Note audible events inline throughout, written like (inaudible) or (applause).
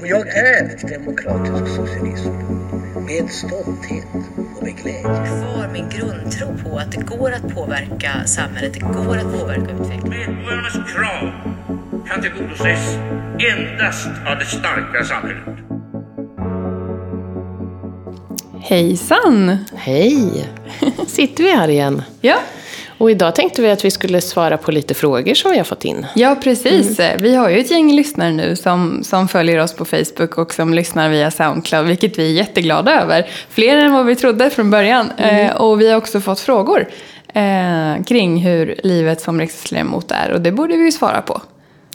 Och jag är demokratisk socialism med stolthet och med glädje. Kvar min grundtro på att det går att påverka samhället, det går att påverka utvecklingen. Medborgarnas krav kan tillgodoses endast av det starka samhället. Hejsan! Hej! (laughs) Sitter vi här igen. Ja, Och idag tänkte vi att vi skulle svara på lite frågor som vi har fått in. ja precis. Vi har ju ett gäng lyssnare nu som, som följer oss på Facebook och som lyssnar via Soundcloud, vilket vi är jätteglada över. Fler än vad vi trodde från början. Eh, och vi har också fått frågor eh, kring hur livet som riksdagsledamot är och det borde vi ju svara på.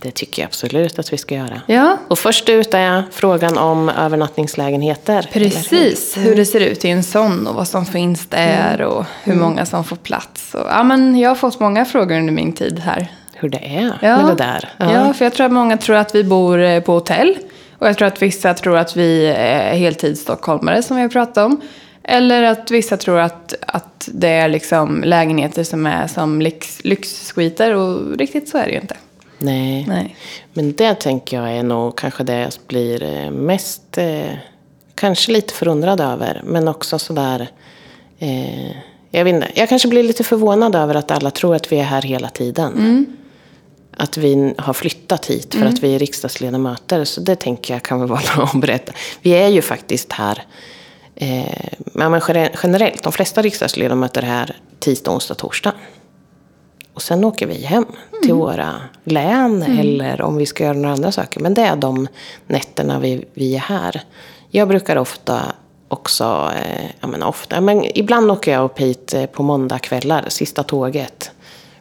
Det tycker jag absolut att vi ska göra. Ja, Och först ut är frågan om övernattningslägenheter. Precis, hur det ser ut i en sån och vad som finns där och hur många som får plats. Och, ja, men jag har fått många frågor under min tid här. Hur det är Ja. med det där. Ja. för jag tror att många tror att vi bor eh, på hotell. Och jag tror att vissa tror att vi är heltidsstockholmare som vi har pratat om. Eller att vissa tror att, att det är liksom lägenheter som är som lyx, och riktigt så är det ju inte. Nej. Nej. Men det tänker jag är nog kanske det jag blir eh, mest, eh, kanske lite förundrad över. Men också sådär, eh, jag vet inte, jag kanske blir lite förvånad över att alla tror att vi är här hela tiden. Att vi har flyttat hit för att vi är riksdagsledamöter. Så det tänker jag kan väl vara (laughs) bra att berätta. Vi är ju faktiskt här, eh, men gener- generellt, de flesta riksdagsledamöter är här tisdag, onsdag, torsdag. Och sen åker vi hem till våra län eller om vi ska göra några andra saker. Men det är de nätterna vi, vi är här. Jag brukar ofta också, eh, ja men ofta, men ibland åker jag upp hit eh, på måndagkvällar, sista tåget.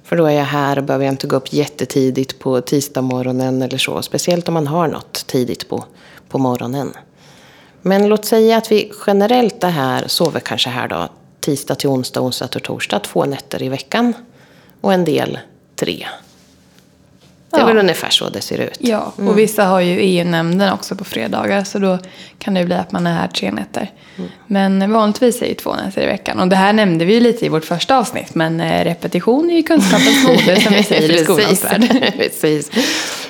För då är jag här och behöver jag inte gå upp jättetidigt på tisdag morgonen eller så. Speciellt om man har något tidigt på, på morgonen. Men låt säga att vi generellt är här, sover kanske här då, tisdag till onsdag, onsdag till torsdag, två nätter i veckan. Och en del tre. Det är Ja. väl ungefär så det ser ut. Ja, och vissa har ju EU-nämnden också på fredagar så då kan det bli att man är här tre nätter. Men vanligtvis är det två nätter i veckan. Och det här nämnde vi ju lite i vårt första avsnitt men eh, repetition är ju kunskapens (laughs) moder som vi säger i skolans värld. (laughs) Precis.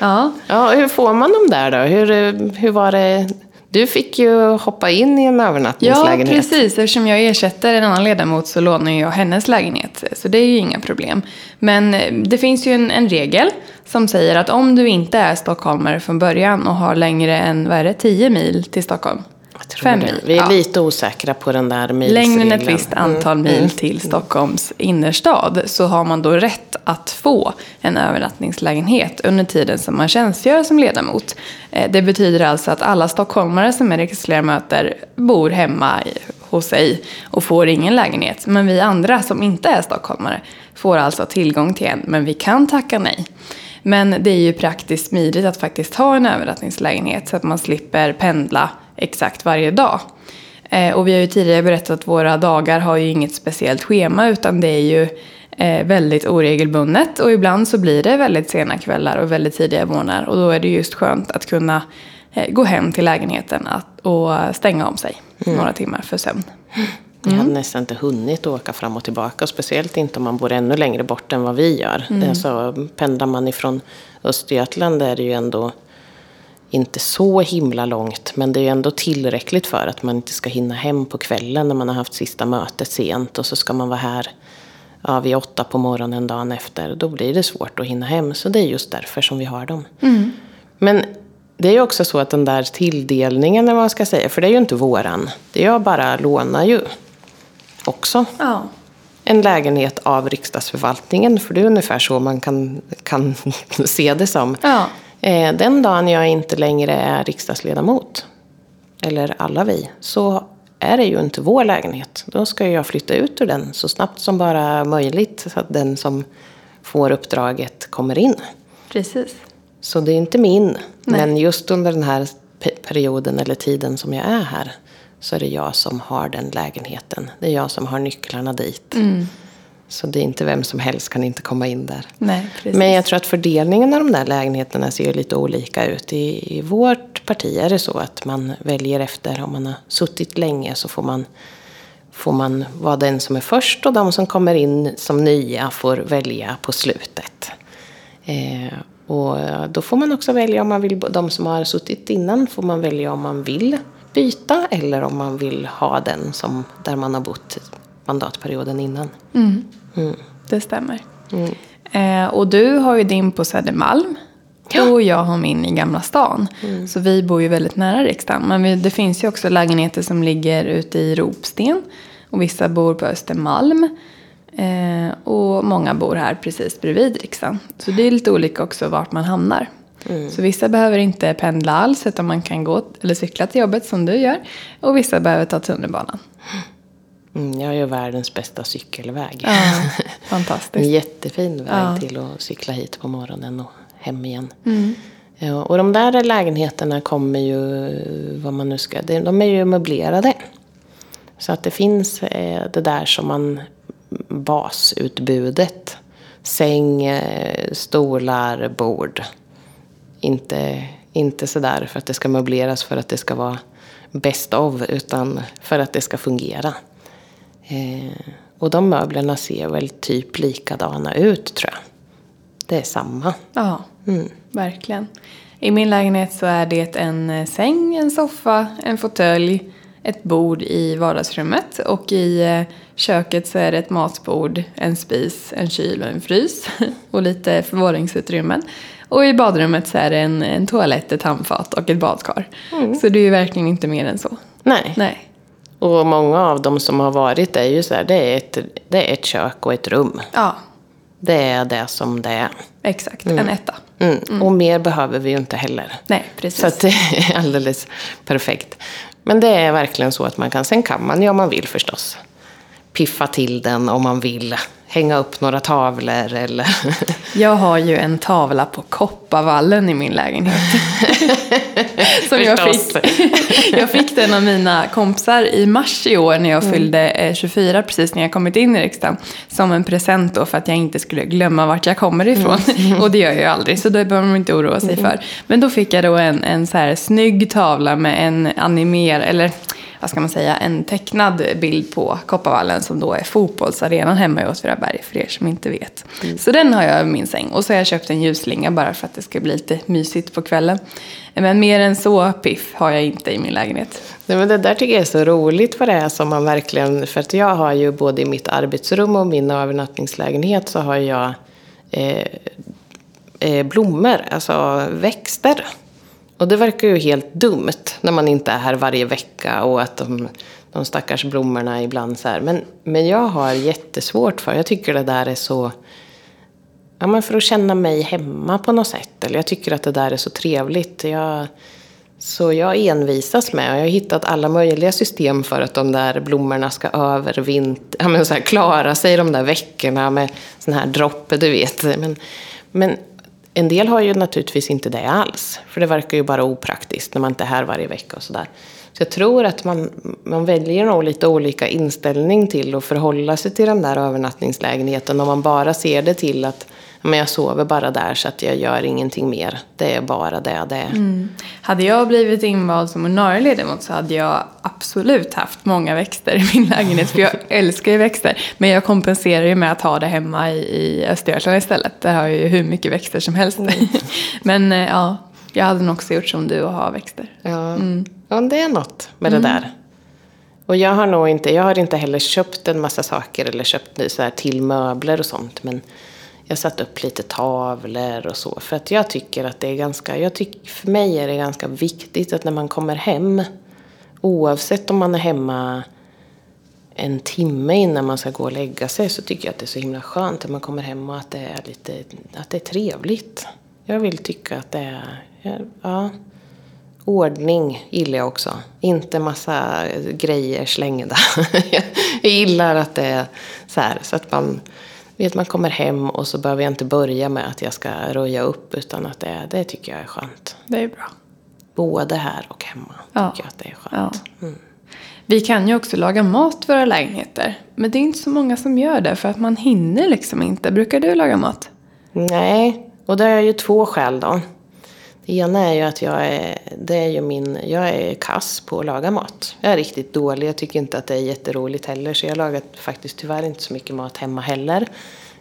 Ja. Ja, hur får man dem där då? Hur, eh, hur var det? Du fick ju hoppa in i en övernattningslägenhet. Ja, precis. Eftersom jag ersätter en annan ledamot så lånar jag hennes lägenhet. Så det är ju inga problem. Men eh, det finns ju en, en regel som säger att om du inte är stockholmare från början och har längre än, vad är det, 10 mil till Stockholm. Fem mil. Vi är ja. lite osäkra på den där milsregeln. Längre än ett visst antal mil till Stockholms innerstad så har man då rätt att få en övernattningslägenhet under tiden som man tjänstgör som ledamot. Eh, Det betyder alltså att alla stockholmare som är riksdagsledamöter bor hemma hos sig och får ingen lägenhet. Men vi andra som inte är stockholmare får alltså tillgång till en, men vi kan tacka nej. Men det är ju praktiskt smidigt att faktiskt ha en övernattningslägenhet så att man slipper pendla exakt varje dag. Eh, och vi har ju tidigare berättat att våra dagar har ju inget speciellt schema utan det är ju eh, väldigt oregelbundet och ibland så blir det väldigt sena kvällar och väldigt tidiga morgnar och då är det just skönt att kunna eh, gå hem till lägenheten och stänga om sig några timmar för sömn. Jag hade nästan inte hunnit åka fram och tillbaka. Och speciellt inte om man bor ännu längre bort än vad vi gör. Alltså, pendlar man ifrån Östergötland är det ju ändå inte så himla långt. Men det är ändå tillräckligt för att man inte ska hinna hem på kvällen när man har haft sista mötet sent. Och så ska man vara här ja, vid åtta på morgonen dagen efter. Då blir det svårt att hinna hem. Så det är just därför som vi har dem. Men det är ju också så att den där tilldelningen, eller vad man ska säga, för det är ju inte våran. Det är jag bara lånar ju också Ja. en lägenhet av riksdagsförvaltningen, för det är ungefär så man kan, kan (laughs) se det som. Ja. Eh, Den dagen jag inte längre är riksdagsledamot, eller alla vi, så är det ju inte vår lägenhet. Då ska jag flytta ut ur den så snabbt som bara möjligt, så att den som får uppdraget kommer in. Precis. Så det är inte min. Nej. Men just under den här pe- perioden eller tiden som jag är här så är det jag som har den lägenheten. Det är jag som har nycklarna dit. Mm. Så det är inte vem som helst kan inte komma in där. Nej. Men jag tror att fördelningen av de där lägenheterna ser lite olika ut. I, I vårt parti är det så att man väljer efter, om man har suttit länge så får man, får man vara den som är först och de som kommer in som nya får välja på slutet. Eh, Och då får man också välja om man vill, de som har suttit innan får man välja om man vill byta eller om man vill ha den som, där man har bott mandatperioden innan. Det stämmer. Eh, och du har ju din på Södermalm. Och jag har min i Gamla stan. Så vi bor ju väldigt nära riksdagen. Men vi, det finns ju också lägenheter som ligger ute i Ropsten. Och vissa bor på Östermalm. Eh, och många bor här precis bredvid riksdagen. Så det är lite olika också vart man hamnar. Så vissa behöver inte pendla alls utan man kan gå eller cykla till jobbet som du gör. Och vissa behöver ta tunnelbanan. Mm, jag har ju världens bästa cykelväg. Ja, (laughs) En fantastiskt. jättefin väg Ja. till att cykla hit på morgonen och hem igen. Mm. Ja, och de där lägenheterna kommer ju, vad man nu ska, de de är ju möblerade. Så att det finns eh, det där som man, basutbudet. Säng, eh, stolar, bord. Inte, inte sådär för att det ska möbleras för att det ska vara best of, utan för att det ska fungera. Eh, och de möblerna ser väl typ likadana ut tror jag. Det är samma. Ja, verkligen. I min lägenhet så är det en eh, säng, en soffa, en fåtölj, ett bord i vardagsrummet och i eh, köket så är det ett matbord, en spis, en kyl och en frys (laughs) och lite förvaringsutrymmen. Och i badrummet så är det en, en toalett, ett handfat och ett badkar. Så det är ju verkligen inte mer än så. Nej. Nej, Och många av dem som har varit är ju så här, det är ett, det är ett kök och ett rum. ja, Det är det som det är. exakt. En etta. Mm. Och mer behöver vi ju inte heller. Nej, precis. Så att det är alldeles perfekt. Men det är verkligen så att man kan, sen kan man ju om man vill förstås, piffa till den om man vill. Hänga upp några tavlor eller... (laughs) Jag har ju en tavla på Kopparvallen i min lägenhet. (laughs) Som jag fick. (laughs) jag fick den av mina kompisar i mars i år när jag fyllde eh, 24, precis när jag kommit in i riksdagen. Som en present då för att jag inte skulle glömma vart jag kommer ifrån. Och det gör jag ju aldrig, så det behöver man inte oroa sig för. Men då fick jag då en, en så här snygg tavla med en animer, eller vad ska man säga, en tecknad bild på Kopparvallen som då är fotbollsarenan hemma i Åtvidaberg för er som inte vet. Så den har jag i min säng. Och så har jag köpt en ljusslinga bara för att det ska bli lite mysigt på kvällen. Men mer än så piff har jag inte i min lägenhet. Nej, men det där tycker jag är så roligt vad det är som man verkligen... För att jag har ju både i mitt arbetsrum och min övernattningslägenhet så har jag eh, eh, blommor, alltså växter. Och det verkar ju helt dumt när man inte är här varje vecka och att de, de stackars blommorna ibland så här. Men, men jag har jättesvårt för, jag tycker det där är så... Ja, men för att känna mig hemma på något sätt. Eller jag tycker att det där är så trevligt. Jag, så jag envisas med, och jag har hittat alla möjliga system för att de där blommorna ska övervintra, ja, men så här, klara sig de där veckorna med sån här droppe, du vet. Men, men en del har ju naturligtvis inte det alls, för det verkar ju bara opraktiskt när man inte är här varje vecka och sådär. Så jag tror att man, man väljer nog lite olika inställning till att förhålla sig till den där övernattningslägenheten om man bara ser det till att men jag sover bara där så att jag gör ingenting mer. Det är bara det det är. Hade jag blivit invald som ordinarie ledamot så hade jag absolut haft många växter i min lägenhet. För jag (laughs) älskar ju växter. Men jag kompenserar ju med att ha det hemma i, i Östergötland istället. Där har jag ju hur mycket växter som helst. (laughs) Men eh, ja, jag hade nog också gjort som du och ha växter. Ja, ja det är något med det där. Och jag har nog inte, jag har inte heller köpt en massa saker eller köpt så här till möbler och sånt. Men jag satt upp lite tavlor och så. För att jag tycker att det är ganska, jag tyck, för mig är det ganska viktigt att när man kommer hem, oavsett om man är hemma en timme innan man ska gå och lägga sig så tycker jag att det är så himla skönt att man kommer hem och att det är lite, att det är trevligt. Jag vill tycka att det är, ja, Ordning gillar jag också. Inte massa grejer slängda. (laughs) jag gillar att det är så här. Så att man vet man kommer hem och så behöver jag inte börja med att jag ska röja upp. Utan att det, det tycker jag är skönt. Det är bra. Både här och hemma Ja. tycker jag att det är skönt. Ja. Vi kan ju också laga mat för våra lägenheter. Men det är inte så många som gör det för att man hinner liksom inte. Brukar du laga mat? Nej, och det är ju två skäl då. Det ena är ju att jag är, det är ju min, jag är kass på att laga mat. Jag är riktigt dålig, jag tycker inte att det är jätteroligt heller. Så jag lagar faktiskt tyvärr inte så mycket mat hemma heller.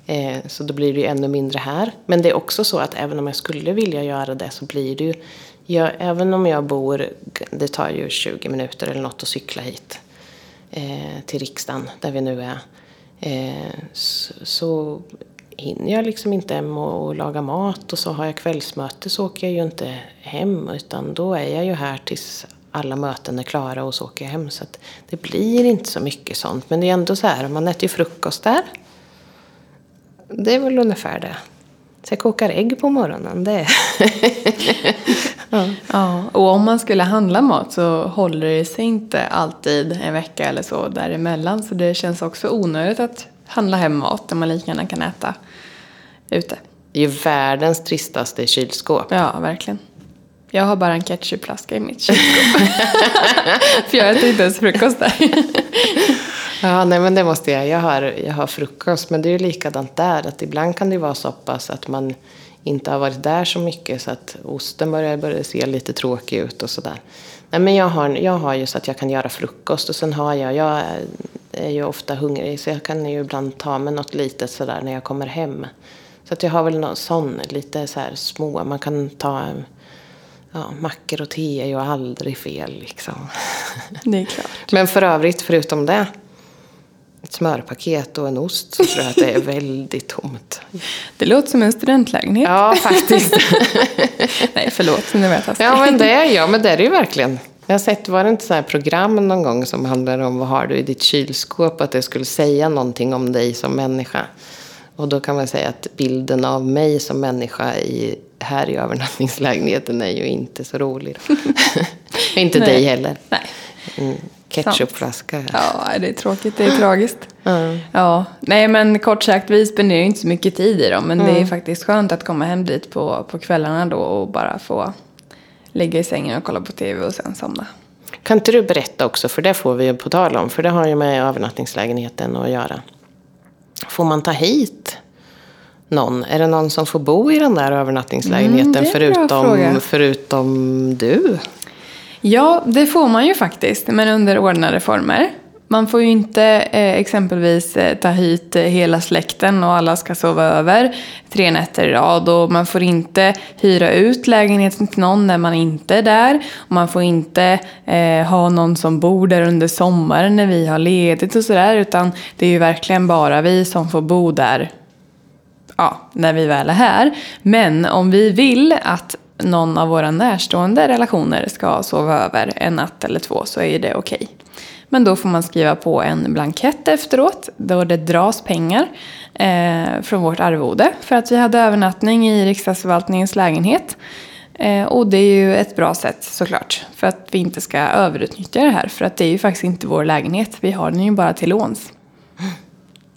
Eh, så då blir det ju ännu mindre här. Men det är också så att även om jag skulle vilja göra det så blir det ju... Jag, även om jag bor... Det tar ju 20 minuter eller något att cykla hit. Eh, till riksdagen, där vi nu är. Eh, så, så hinner jag liksom inte hem och, och laga mat och så har jag kvällsmöte så åker jag ju inte hem. Utan då är jag ju här tills alla möten är klara och så åker jag hem. Så att det blir inte så mycket sånt. Men det är ändå så här, man äter ju frukost där. Det är väl ungefär det. Så jag kokar ägg på morgonen. Det (laughs) ja. ja. Och om man skulle handla mat så håller det sig inte alltid en vecka eller så däremellan. Så det känns också onödigt att handla hem mat där man lika gärna kan äta ute. Det är ju världens tristaste kylskåp. Ja, verkligen. Jag har bara en ketchupflaska i mitt kylskåp. (laughs) För jag äter inte ens frukost där. (laughs) ja, nej men det måste jag. Jag har, jag har frukost, men det är ju likadant där. Att ibland kan det vara så pass att man inte har varit där så mycket så att osten börjar, börjar se lite tråkig ut och sådär. Nej, men jag har, jag har ju så att jag kan göra frukost och sen har jag, jag är ju ofta hungrig så jag kan ju ibland ta mig något litet sådär när jag kommer hem. Så att jag har väl någon sån, lite så här små, man kan ta ja, mackor och te är ju aldrig fel liksom. Det är klart. Men för övrigt, förutom det, ett smörpaket och en ost så tror jag att det är väldigt tomt. Det låter som en studentlägenhet. Ja, faktiskt. (laughs) Nej, förlåt, nu var jag. Ja, men det är jag. Men det är det ju verkligen. Jag har sett, var det inte så här program någon gång som handlar om vad har du i ditt kylskåp? Att det skulle säga någonting om dig som människa. Och då kan man säga att bilden av mig som människa i, här i övernattningslägenheten är ju inte så rolig. (laughs) inte Nej. dig heller. Nej. Mm, ketchupflaska. Ja, det är tråkigt. Det är tragiskt. (laughs) Mm. Ja, nej men kort sagt, vi spenderar ju inte så mycket tid i dem. Men det är faktiskt skönt att komma hem dit på, på kvällarna då och bara få ligga i sängen och kolla på tv och sen somna. Kan inte du berätta också, för det får vi ju på tal om, för det har ju med övernattningslägenheten att göra. Får man ta hit någon? Är det någon som får bo i den där övernattningslägenheten Mm, förutom, förutom du? Ja, det får man ju faktiskt, men under ordnade former. Man får ju inte eh, exempelvis eh, ta hit eh, hela släkten och alla ska sova över tre nätter i rad. Och man får inte hyra ut lägenheten till någon när man inte är där. Och man får inte eh, ha någon som bor där under sommaren när vi har ledigt och sådär. Utan det är ju verkligen bara vi som får bo där ja, när vi väl är här. Men om vi vill att någon av våra närstående relationer ska sova över en natt eller två så är det okej. Men då får man skriva på en blankett efteråt då det dras pengar eh, från vårt arvode för att vi hade övernattning i riksdagsförvaltningens lägenhet. Eh, och det är ju ett bra sätt såklart för att vi inte ska överutnyttja det här för att det är ju faktiskt inte vår lägenhet. Vi har den ju bara till låns.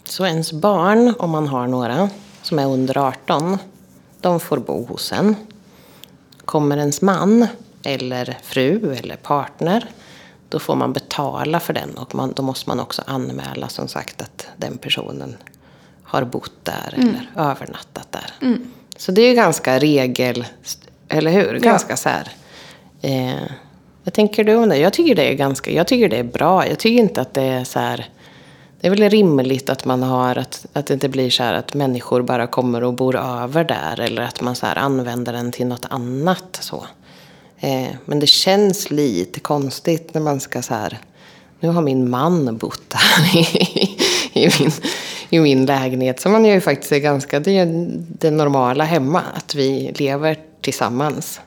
Så ens barn, om man har några, som är under 18, de får bo hos en. Kommer ens man, eller fru, eller partner, då får man betala för den. Och man, då måste man också anmäla som sagt att den personen har bott där eller övernattat där. Så det är ju ganska regel, eller hur? Ganska så här. Eh, vad tänker du om det? Jag tycker det är ganska, jag tycker det är bra. Jag tycker inte att det är så här. Det är väl rimligt att man har, att, att det inte blir så här att människor bara kommer och bor över där. Eller att man så här använder den till något annat så. Eh, men det känns lite konstigt när man ska så här. Nu har min man bott här (laughs) i, i, min, i min lägenhet. Så man ju faktiskt är ganska, det är det normala hemma. Att vi lever tillsammans.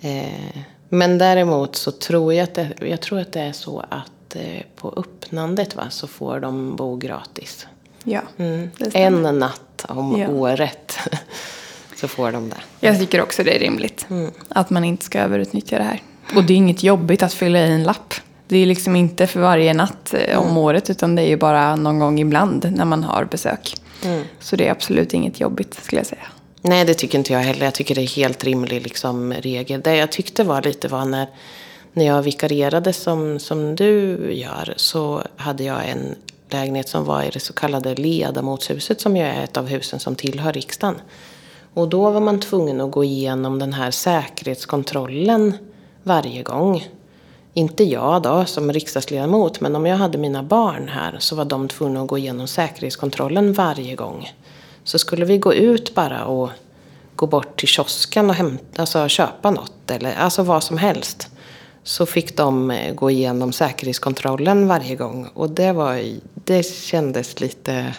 Eh, men däremot så tror jag att det, jag tror att det är så att eh, på öppnandet va, så får de bo gratis. Ja, Mm. En natt om Ja. året (laughs) så får de det. Jag tycker också det är rimligt. Mm. Att man inte ska överutnyttja det här. Och det är inget jobbigt att fylla i en lapp. Det är liksom inte för varje natt eh, om året utan det är ju bara någon gång ibland när man har besök. Så det är absolut inget jobbigt skulle jag säga. Nej, det tycker inte jag heller. Jag tycker det är helt rimlig liksom, regel. Det jag tyckte var lite var när, när jag vikarierade som, som du gör så hade jag en lägenhet som var i det så kallade ledamotshuset som ju är ett av husen som tillhör riksdagen. Och då var man tvungen att gå igenom den här säkerhetskontrollen varje gång. Inte jag då som riksdagsledamot, men om jag hade mina barn här så var de tvungna att gå igenom säkerhetskontrollen varje gång. Så skulle vi gå ut bara och gå bort till kiosken och hämta, alltså köpa något eller alltså vad som helst. Så fick de eh, gå igenom säkerhetskontrollen varje gång. Och det var, det kändes lite,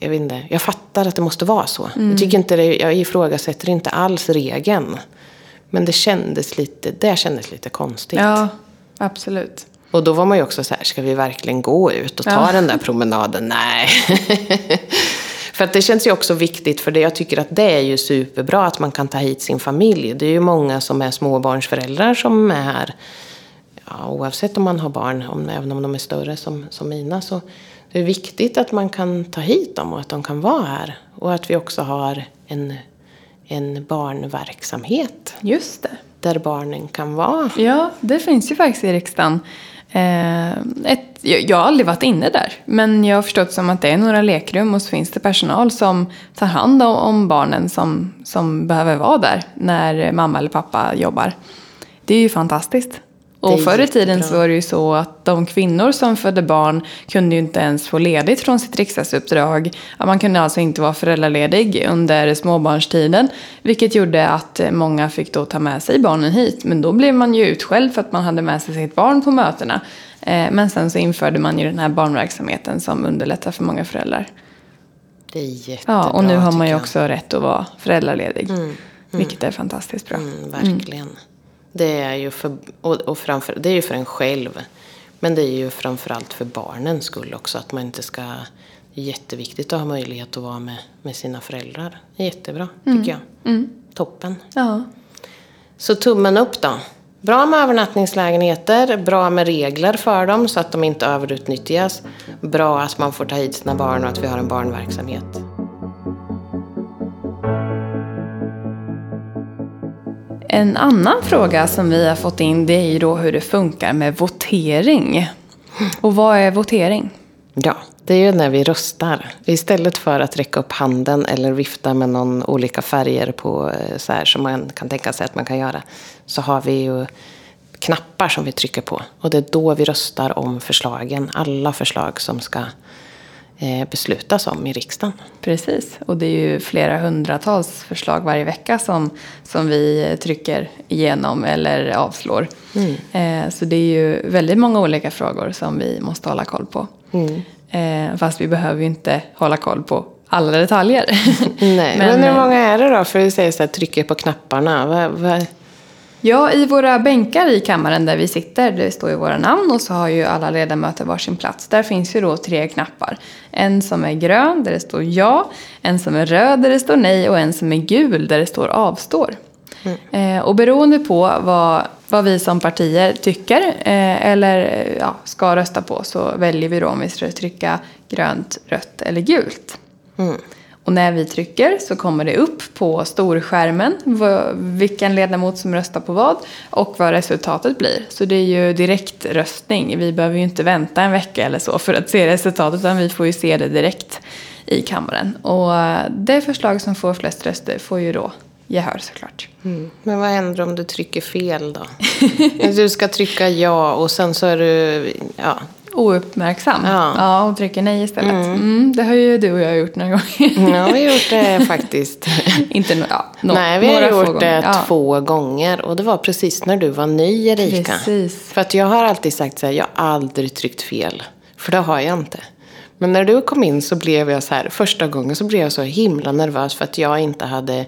jag vet inte, jag fattar att det måste vara så. Jag tycker inte det, jag ifrågasätter inte alls regeln. Men det kändes lite, det kändes lite konstigt. Ja, absolut. Och då var man ju också så här, ska vi verkligen gå ut och ta Ja. den där promenaden? Nej. (laughs) för att det känns ju också viktigt, för det, jag tycker att det är ju superbra att man kan ta hit sin familj. Det är ju många som är småbarnsföräldrar som är här. Ja, oavsett om man har barn, om, även om de är större som, som mina, så det är viktigt att man kan ta hit dem och att de kan vara här. Och att vi också har en, en barnverksamhet Just det. där barnen kan vara. Ja, det finns ju faktiskt i riksdagen. Eh, ett, jag, har aldrig varit inne där, men jag har förstått som att det är några lekrum och så finns det personal som tar hand om, om barnen som, som behöver vara där när mamma eller pappa jobbar. Det är ju fantastiskt. Och förr i tiden så var det ju så att de kvinnor som födde barn kunde ju inte ens få ledigt från sitt riksdagsuppdrag. Man kunde alltså inte vara föräldraledig under småbarnstiden. Vilket gjorde att eh, många fick då ta med sig barnen hit. Men då blev man ju utskälld för att man hade med sig sitt barn på mötena. Eh, Men sen så införde man ju den här barnverksamheten som underlättar för många föräldrar. Det är jättebra, Ja, och nu har man ju också rätt att vara föräldraledig. Vilket är fantastiskt bra. Mm, verkligen. Det är ju för, och, och framför, det är ju för en själv. Men det är ju framförallt för barnens skull också. Att man inte ska... Det är jätteviktigt att ha möjlighet att vara med, med sina föräldrar. Jättebra, tycker jag. Toppen. Ja. Så tummen upp då. Bra med övernattningslägenheter, bra med regler för dem så att de inte överutnyttjas. Bra att man får ta hit sina barn och att vi har en barnverksamhet. En annan fråga som vi har fått in det är ju då hur det funkar med votering. Och vad är votering? Ja, det är ju när vi röstar. Istället för att räcka upp handen eller vifta med någon olika färger på eh, så här som man kan tänka sig att man kan göra. Så har vi ju knappar som vi trycker på. Och det är då vi röstar om förslagen. Alla förslag som ska eh, beslutas om i riksdagen. Precis, och det är ju flera hundratals förslag varje vecka som, som vi trycker igenom eller avslår. Eh, så det är ju väldigt många olika frågor som vi måste hålla koll på. Eh, fast vi behöver ju inte hålla koll på alla detaljer. (laughs) Nej, (laughs) men, Men, hur eh, många är det då? För säger så här, trycker på knapparna. Vad, vad, Ja, i våra bänkar i kammaren där vi sitter, det står ju våra namn och så har ju alla ledamöter varsin plats. Där finns ju då tre knappar. En som är grön där det står ja, en som är röd där det står nej och en som är gul där det står avstår. Eh, och beroende på vad, vad vi som partier tycker eh, eller ja, ska rösta på så väljer vi då om vi ska trycka grönt, rött eller gult. Och när vi trycker så kommer det upp på storskärmen vilken ledamot som röstar på vad och vad resultatet blir. Så det är ju direkt röstning. Vi behöver ju inte vänta en vecka eller så för att se resultatet utan vi får ju se det direkt i kammaren. Och eh, det förslag som får flest röster får ju då gehör såklart. Mm. men vad händer om du trycker fel då? (laughs) Alltså, du ska trycka ja och sen så är du... Ja, Ouppmärksam. Ja. ja och trycker nej istället. Mm. det har ju du och jag gjort några gånger. Ja, vi har gjort det (laughs) faktiskt. inte no, ja, no, Nej, vi har gjort gånger. det Ja. två gånger. Och det var precis när du var ny, Erika. Precis. För att jag har alltid sagt så här, jag har aldrig tryckt fel. För det har jag inte. Men när du kom in så blev jag så här, första gången så blev jag så himla nervös för att jag inte hade...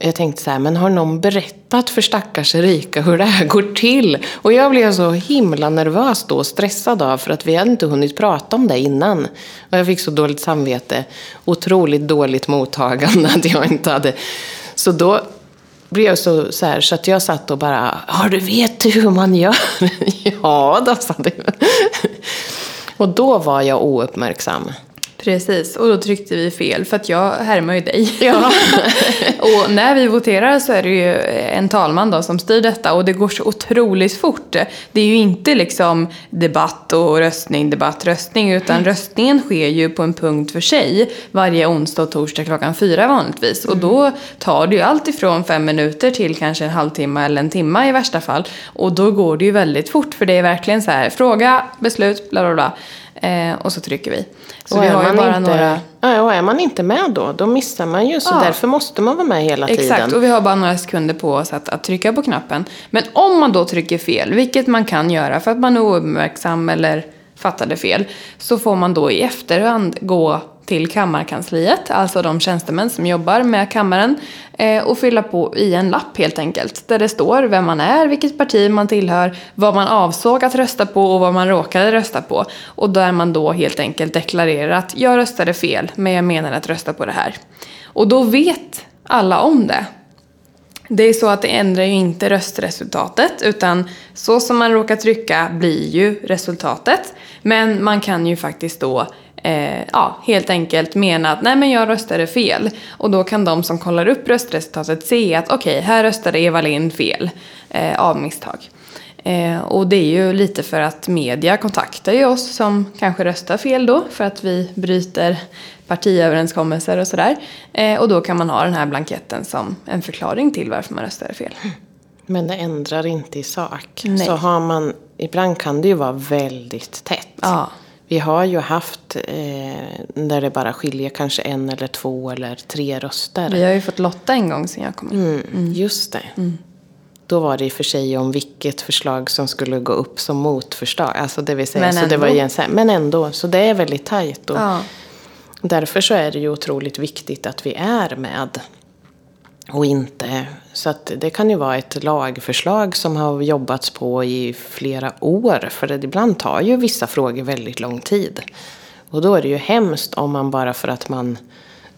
Jag tänkte så här, men har någon berättat för stackars Erika hur det här går till? Och jag blev så himla nervös då, och stressad av, för att vi hade inte hunnit prata om det innan. Och jag fick så dåligt samvete. Otroligt dåligt mottagande (laughs) att jag inte hade... Så då blev jag så, så här, så att jag satt och bara, har du vet du hur man gör? (laughs) ja, då sa du. (laughs) och då var jag ouppmärksam. Precis, och då tryckte vi fel för att jag härmar ju dig. Ja. (laughs) och när vi voterar så är det ju en talman då som styr detta och det går så otroligt fort. Det är ju inte liksom debatt och röstning, debatt, röstning utan röstningen sker ju på en punkt för sig varje onsdag och torsdag klockan fyra vanligtvis. Och då tar det ju allt ifrån fem minuter till kanske en halvtimme eller en timme i värsta fall. Och då går det ju väldigt fort för det är verkligen så här fråga, beslut, bla bla bla. Eh, och så trycker vi. Så och vi är har ju man bara inte, några... ja, och är man inte med då, då missar man ju. Så Ja. därför måste man vara med hela Exakt, tiden. och vi har bara några sekunder på oss att, att trycka på knappen. Men om man då trycker fel, vilket man kan göra för att man är ouppmärksam eller fattade fel, så får man då i efterhand gå till Kammarkansliet, alltså de tjänstemän som jobbar med kammaren, eh, och fylla på i en lapp helt enkelt. Där det står vem man är, vilket parti man tillhör, vad man avsåg att rösta på och vad man råkade rösta på. Och där man då helt enkelt deklarerar att jag röstade fel, men jag menar att rösta på det här. Och då vet alla om det. Det är så att det ändrar ju inte röstresultatet utan så som man råkar trycka blir ju resultatet. Men man kan ju faktiskt då eh, ja, helt enkelt mena att nej men jag röstade fel. Och då kan de som kollar upp röstresultatet se att okej, här röstade Eva Lind fel eh, av misstag. Eh, och det är ju lite för att media kontaktar ju oss som kanske röstar fel då för att vi bryter partiöverenskommelser och sådär. Eh, och då kan man ha den här blanketten som en förklaring till varför man röstade fel. Men det ändrar inte i sak. Nej. Så har man, ibland kan det ju vara väldigt tätt. Ja. Vi har ju haft eh, där det bara skiljer kanske en eller två eller tre röster. Vi har ju fått lotta en gång sen jag kom in. Mm, Just det. Då var det i och för sig om vilket förslag som skulle gå upp som motförslag. Alltså det vill säga, Men så det var ändå. igen men ändå. Så det är väldigt tajt. Och Ja. Därför så är det ju otroligt viktigt att vi är med. Och inte... Så det kan ju vara ett lagförslag som har jobbats på i flera år. För det ibland tar ju vissa frågor väldigt lång tid. Och då är det ju hemskt om man bara för att man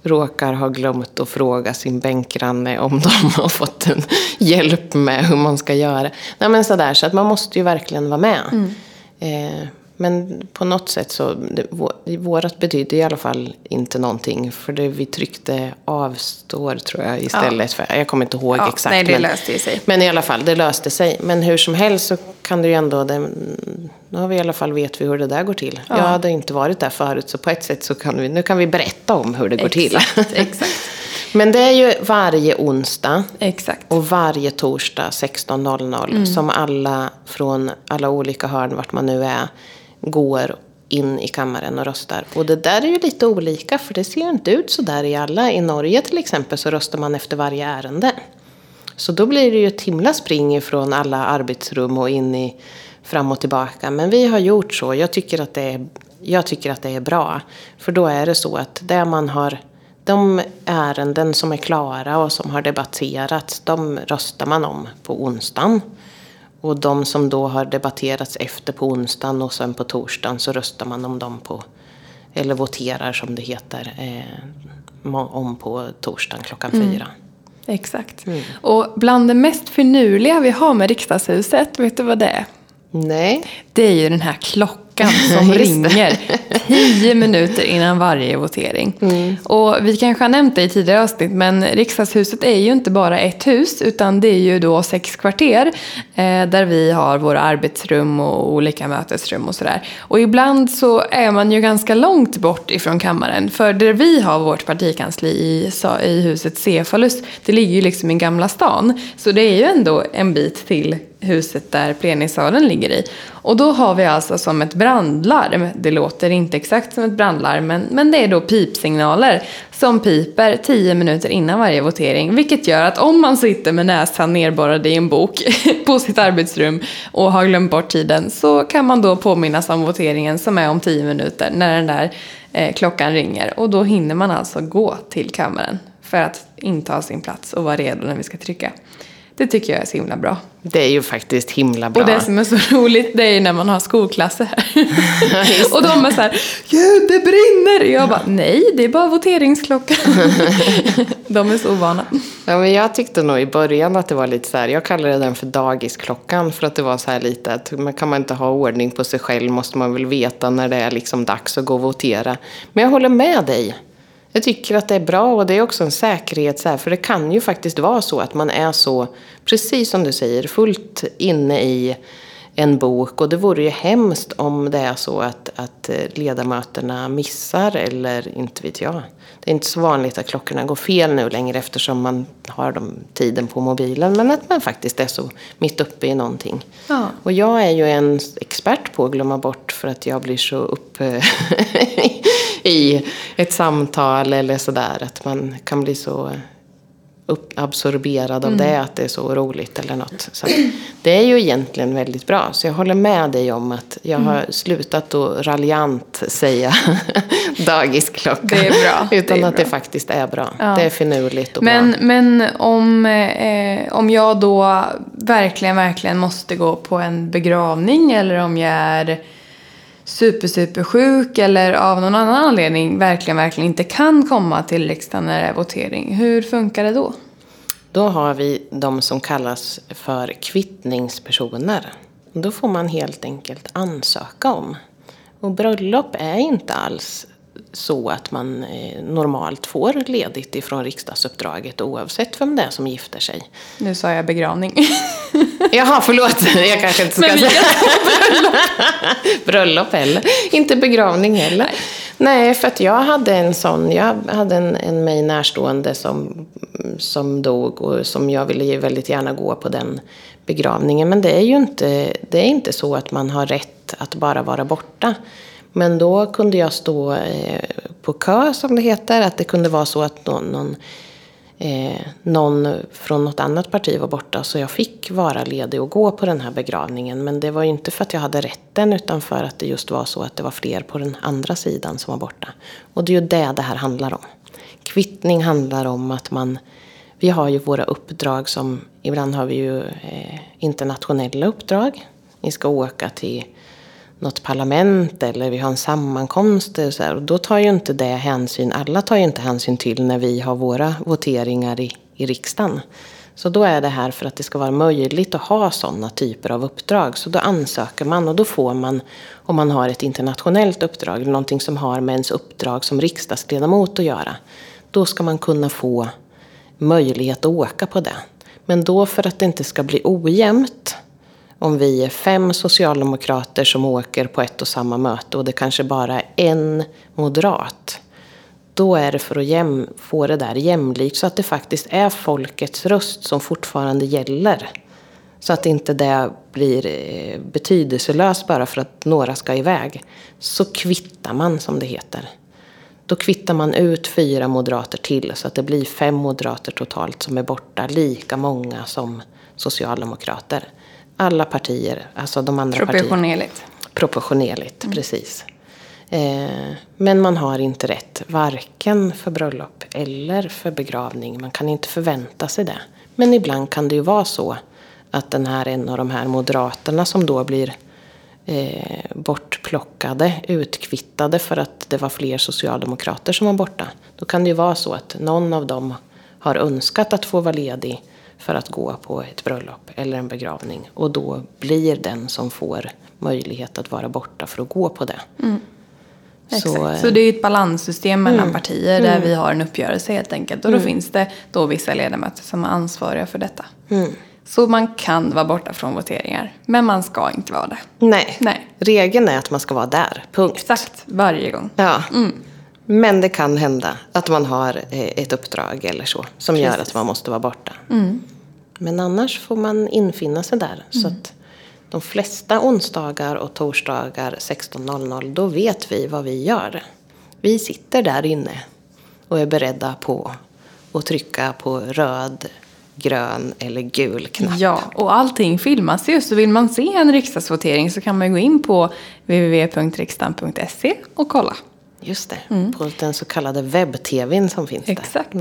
råkar ha glömt att fråga sin bänkgranne om (laughs) de har fått en hjälp med hur man ska göra. Nej men sådär, så att man måste ju verkligen vara med. Eh, men på något sätt så, det, vå- vårat betyder i alla fall inte någonting. För det vi tryckte avstår tror jag istället för, jag kommer inte ihåg Ja, exakt. nej, det men, löste sig. Men i alla fall, det löste sig. Men hur som helst så kan det ju ändå, det, nu har vi i alla fall vet vi hur det där går till. Jag hade inte varit där förut så på ett sätt så kan vi, nu kan vi berätta om hur det går till. Exakt, (laughs) exakt. Men det är ju varje onsdag Exakt. och varje torsdag 16.00 som alla från alla olika hörn, vart man nu är, går in i kammaren och röstar. Och det där är ju lite olika för det ser ju inte ut så där i alla. I Norge till exempel så röstar man efter varje ärende. Så då blir det ju ett himla spring från alla arbetsrum och in i fram och tillbaka. Men vi har gjort så. Jag tycker att det är, jag tycker att det är bra. För då är det så att där man har de ärenden som är klara och som har debatterats, de röstar man om på onsdagen. Och de som då har debatterats efter på onsdagen och sen på torsdagen så röstar man om dem på, eller voterar som det heter, eh, om på torsdagen klockan fyra. Exakt. Mm. Och bland det mest finurliga vi har med riksdagshuset, vet du vad det är? Nej. Det är ju den här klockan (laughs) som Just det. ringer tio minuter innan varje votering. Mm. Och vi kanske har nämnt det i tidigare avsnitt, men riksdagshuset är ju inte bara ett hus, utan det är ju då sex kvarter eh, där vi har våra arbetsrum och olika mötesrum och sådär. Och ibland så är man ju ganska långt bort ifrån kammaren, för där vi har vårt partikansli i, i huset Cefalus, det ligger ju liksom i Gamla stan, så det är ju ändå en bit till huset där plenisalen ligger i. Och då har vi alltså som ett brandlarm, det låter inte exakt som ett brandlarm, men, men det är då pipsignaler som piper 10 minuter innan varje votering. Vilket gör att om man sitter med näsan nerborrad i en bok (laughs) på sitt arbetsrum och har glömt bort tiden så kan man då påminnas om voteringen som är om 10 minuter när den där eh, klockan ringer. Och då hinner man alltså gå till kammaren för att inta sin plats och vara redo när vi ska trycka. Det tycker jag är så himla bra. Det är ju faktiskt himla bra. Och det som är så (laughs) roligt det är ju när man har skolklasser här. och de är så här, Gud det brinner! Jag bara, nej det är bara voteringsklockan. (laughs) de är så ovana. Ja, men jag tyckte nog i början att det var lite så här, jag kallade den för dagisklockan för att det var så här lite att man kan man inte ha ordning på sig själv måste man väl veta när det är liksom dags att gå och votera. Men jag håller med dig. Jag tycker att det är bra och det är också en säkerhet så här, för det kan ju faktiskt vara så att man är så, precis som du säger, fullt inne i en bok och det vore ju hemskt om det är så att, att eh, ledamöterna missar eller inte vet jag. Det är inte så vanligt att klockorna går fel nu längre eftersom man har de tiden på mobilen men att man faktiskt är så mitt uppe i någonting. Ja. Och jag är ju en expert på att glömma bort för att jag blir så upp (laughs) i ett samtal eller sådär. Att man kan bli så absorberad av det, att det är så roligt eller något. Så det är ju egentligen väldigt bra. Så jag håller med dig om att jag har slutat att raljant säga (laughs) dagisklocka. Det är bra. (laughs) Utan Det är att bra. det faktiskt är bra. Ja. Det är finurligt och Men, bra. men om, eh, om jag då verkligen, verkligen måste gå på en begravning eller om jag är super, super sjuk eller av någon annan anledning verkligen, verkligen inte kan komma till riksdagen när det är votering. Hur funkar det då? Då har vi de som kallas för kvittningspersoner. Då får man helt enkelt ansöka om. Och bröllop är inte alls så att man eh, normalt får ledigt ifrån riksdagsuppdraget oavsett vem det är som gifter sig. Nu sa jag begravning. (laughs) Jaha, förlåt. Jag kanske inte ska Men säga (laughs) bröllop heller. Inte begravning heller. Nej. för att jag hade en sån, jag hade en, en mig närstående som, som dog och som jag ville väldigt gärna gå på den begravningen. Men det är ju inte, det är inte så att man har rätt att bara vara borta. Men då kunde jag stå eh, på kö, som det heter. Att det kunde vara så att någon, någon eh, någon från något annat parti var borta så jag fick vara ledig och gå på den här begravningen. Men det var ju inte för att jag hade rätten utan för att det just var så att det var fler på den andra sidan som var borta. Och det är ju det det här handlar om. Kvittning handlar om att man, vi har ju våra uppdrag som, ibland har vi ju eh, internationella uppdrag. Ni ska åka till något parlament eller vi har en sammankomst. Och, så här. och då tar ju inte det hänsyn, alla tar ju inte hänsyn till när vi har våra voteringar i, i riksdagen. Så då är det här för att det ska vara möjligt att ha sådana typer av uppdrag. Så då ansöker man och då får man, om man har ett internationellt uppdrag, eller någonting som har med ens uppdrag som riksdagsledamot att göra. Då ska man kunna få möjlighet att åka på det. Men då för att det inte ska bli ojämnt om vi är fem socialdemokrater som åker på ett och samma möte och det kanske bara är en moderat. Då är det för att jäm, få det där jämlikt så att det faktiskt är folkets röst som fortfarande gäller. Så att inte det blir eh, betydelselöst bara för att några ska iväg. Så kvittar man som det heter. Då kvittar man ut fyra moderater till så att det blir fem moderater totalt som är borta. Lika många som socialdemokrater. Alla partier, alltså de andra partierna. Proportionerligt. Proportionerligt, precis. Eh, men man har inte rätt, varken för bröllop eller för begravning. Man kan inte förvänta sig det. Men ibland kan det ju vara så att den här en av de här moderaterna som då blir eh, bortplockade, utkvittade för att det var fler socialdemokrater som var borta. Då kan det ju vara så att någon av dem har önskat att få vara ledig för att gå på ett bröllop eller en begravning. Och då blir den som får möjlighet att vara borta för att gå på det. Exakt. Så, Så, eh, Mm. det är ett balansssystem mellan partier där vi har en uppgörelse helt enkelt. Och då finns det då vissa ledamöter som är ansvariga för detta. Mm. Så man kan vara borta från voteringar, men man ska inte vara det. Nej. Nej. regeln är att man ska vara där, punkt. Exakt, varje gång. Ja. Men det kan hända att man har eh, ett uppdrag eller så som gör Precis. att man måste vara borta. Men annars får man infinna sig där. Så att de flesta onsdagar och torsdagar 16.00 då vet vi vad vi gör. Vi sitter där inne och är beredda på att trycka på röd, grön eller gul knapp. Ja, och allting filmas ju. Så vill man se en riksdagsvotering så kan man gå in på www.riksdagen.se och kolla. Just det, på den så kallade webb-tvn som finns där. Exakt.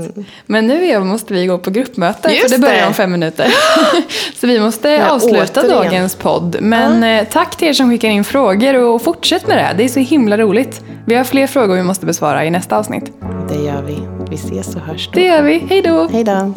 Men nu Eva, måste vi gå på gruppmöte, Just för det börjar det. om fem minuter. (laughs) så vi måste Ja, avsluta återigen. dagens podd. Men eh, tack till er som skickar in frågor och fortsätt med det. Det är så himla roligt. Vi har fler frågor vi måste besvara i nästa avsnitt. Det gör vi. Vi ses och hörs då. Det gör vi. Hej då! Hej då.